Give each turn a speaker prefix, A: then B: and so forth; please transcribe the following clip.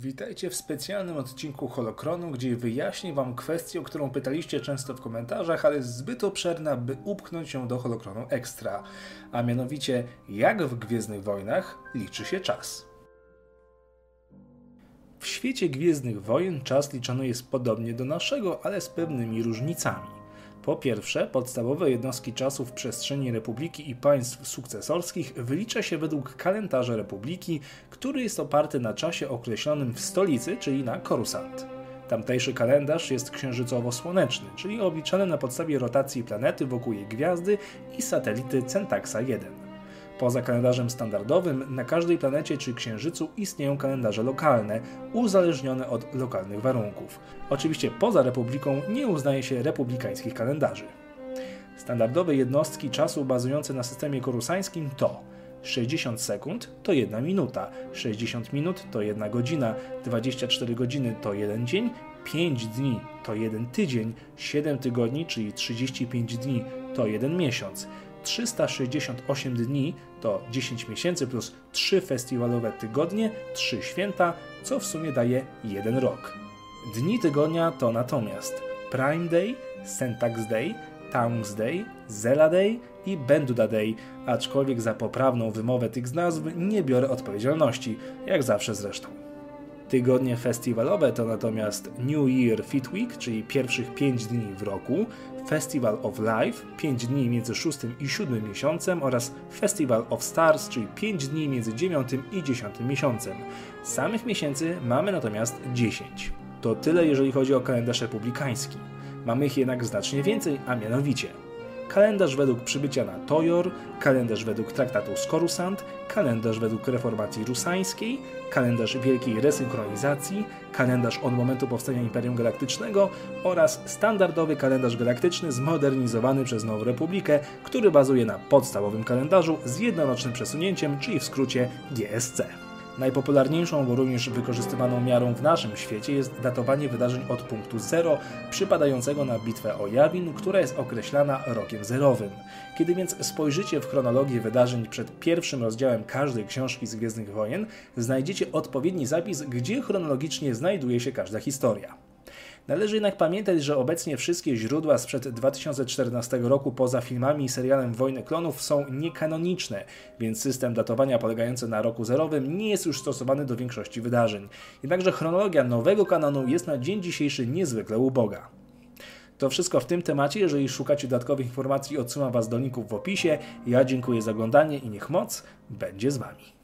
A: Witajcie w specjalnym odcinku Holokronu, gdzie wyjaśnię Wam kwestię, o którą pytaliście często w komentarzach, ale zbyt obszerna, by upchnąć ją do Holokronu Extra. A mianowicie, jak w Gwiezdnych Wojnach liczy się czas. W świecie Gwiezdnych Wojen czas liczony jest podobnie do naszego, ale z pewnymi różnicami. Po pierwsze, podstawowe jednostki czasu w przestrzeni Republiki i państw sukcesorskich wylicza się według kalendarza Republiki, który jest oparty na czasie określonym w stolicy, czyli na Coruscant. Tamtejszy kalendarz jest księżycowo-słoneczny, czyli obliczany na podstawie rotacji planety wokół jej gwiazdy i satelity Centaxa 1. Poza kalendarzem standardowym, na każdej planecie czy księżycu istnieją kalendarze lokalne, uzależnione od lokalnych warunków. Oczywiście poza Republiką nie uznaje się republikańskich kalendarzy. Standardowe jednostki czasu bazujące na systemie korusańskim to 60 sekund to 1 minuta, 60 minut to 1 godzina, 24 godziny to 1 dzień, 5 dni to 1 tydzień, 7 tygodni, czyli 35 dni to 1 miesiąc. 368 dni to 10 miesięcy plus 3 festiwalowe tygodnie, 3 święta, co w sumie daje jeden rok. Dni tygodnia to natomiast Prime Day, St. Day, Towns Day, Zela Day i Benduda Day, aczkolwiek za poprawną wymowę tych nazw nie biorę odpowiedzialności, jak zawsze zresztą. Tygodnie festiwalowe to natomiast New Year Fit Week, czyli pierwszych 5 dni w roku, Festival of Life, 5 dni między 6 i 7 miesiącem oraz Festival of Stars, czyli 5 dni między 9 i 10 miesiącem. Samych miesięcy mamy natomiast 10. To tyle jeżeli chodzi o kalendarz republikański. Mamy ich jednak znacznie więcej, a mianowicie kalendarz według przybycia na Tojor, kalendarz według traktatu z Coruscant, kalendarz według reformacji rusańskiej, kalendarz wielkiej resynchronizacji, kalendarz od momentu powstania Imperium Galaktycznego oraz standardowy kalendarz galaktyczny zmodernizowany przez Nową Republikę, który bazuje na podstawowym kalendarzu z jednorocznym przesunięciem, czyli w skrócie GSC. Najpopularniejszą, bo również wykorzystywaną miarą w naszym świecie jest datowanie wydarzeń od punktu zero, przypadającego na bitwę o Jawin, która jest określana rokiem zerowym. Kiedy więc spojrzycie w chronologię wydarzeń przed pierwszym rozdziałem każdej książki z Gwiezdnych Wojen, znajdziecie odpowiedni zapis, gdzie chronologicznie znajduje się każda historia. Należy jednak pamiętać, że obecnie wszystkie źródła sprzed 2014 roku poza filmami i serialem Wojny Klonów są niekanoniczne, więc system datowania polegający na roku zerowym nie jest już stosowany do większości wydarzeń. Jednakże chronologia nowego kanonu jest na dzień dzisiejszy niezwykle uboga. To wszystko w tym temacie. Jeżeli szukacie dodatkowych informacji, odsyłam Was do linków w opisie. Ja dziękuję za oglądanie i niech moc będzie z Wami.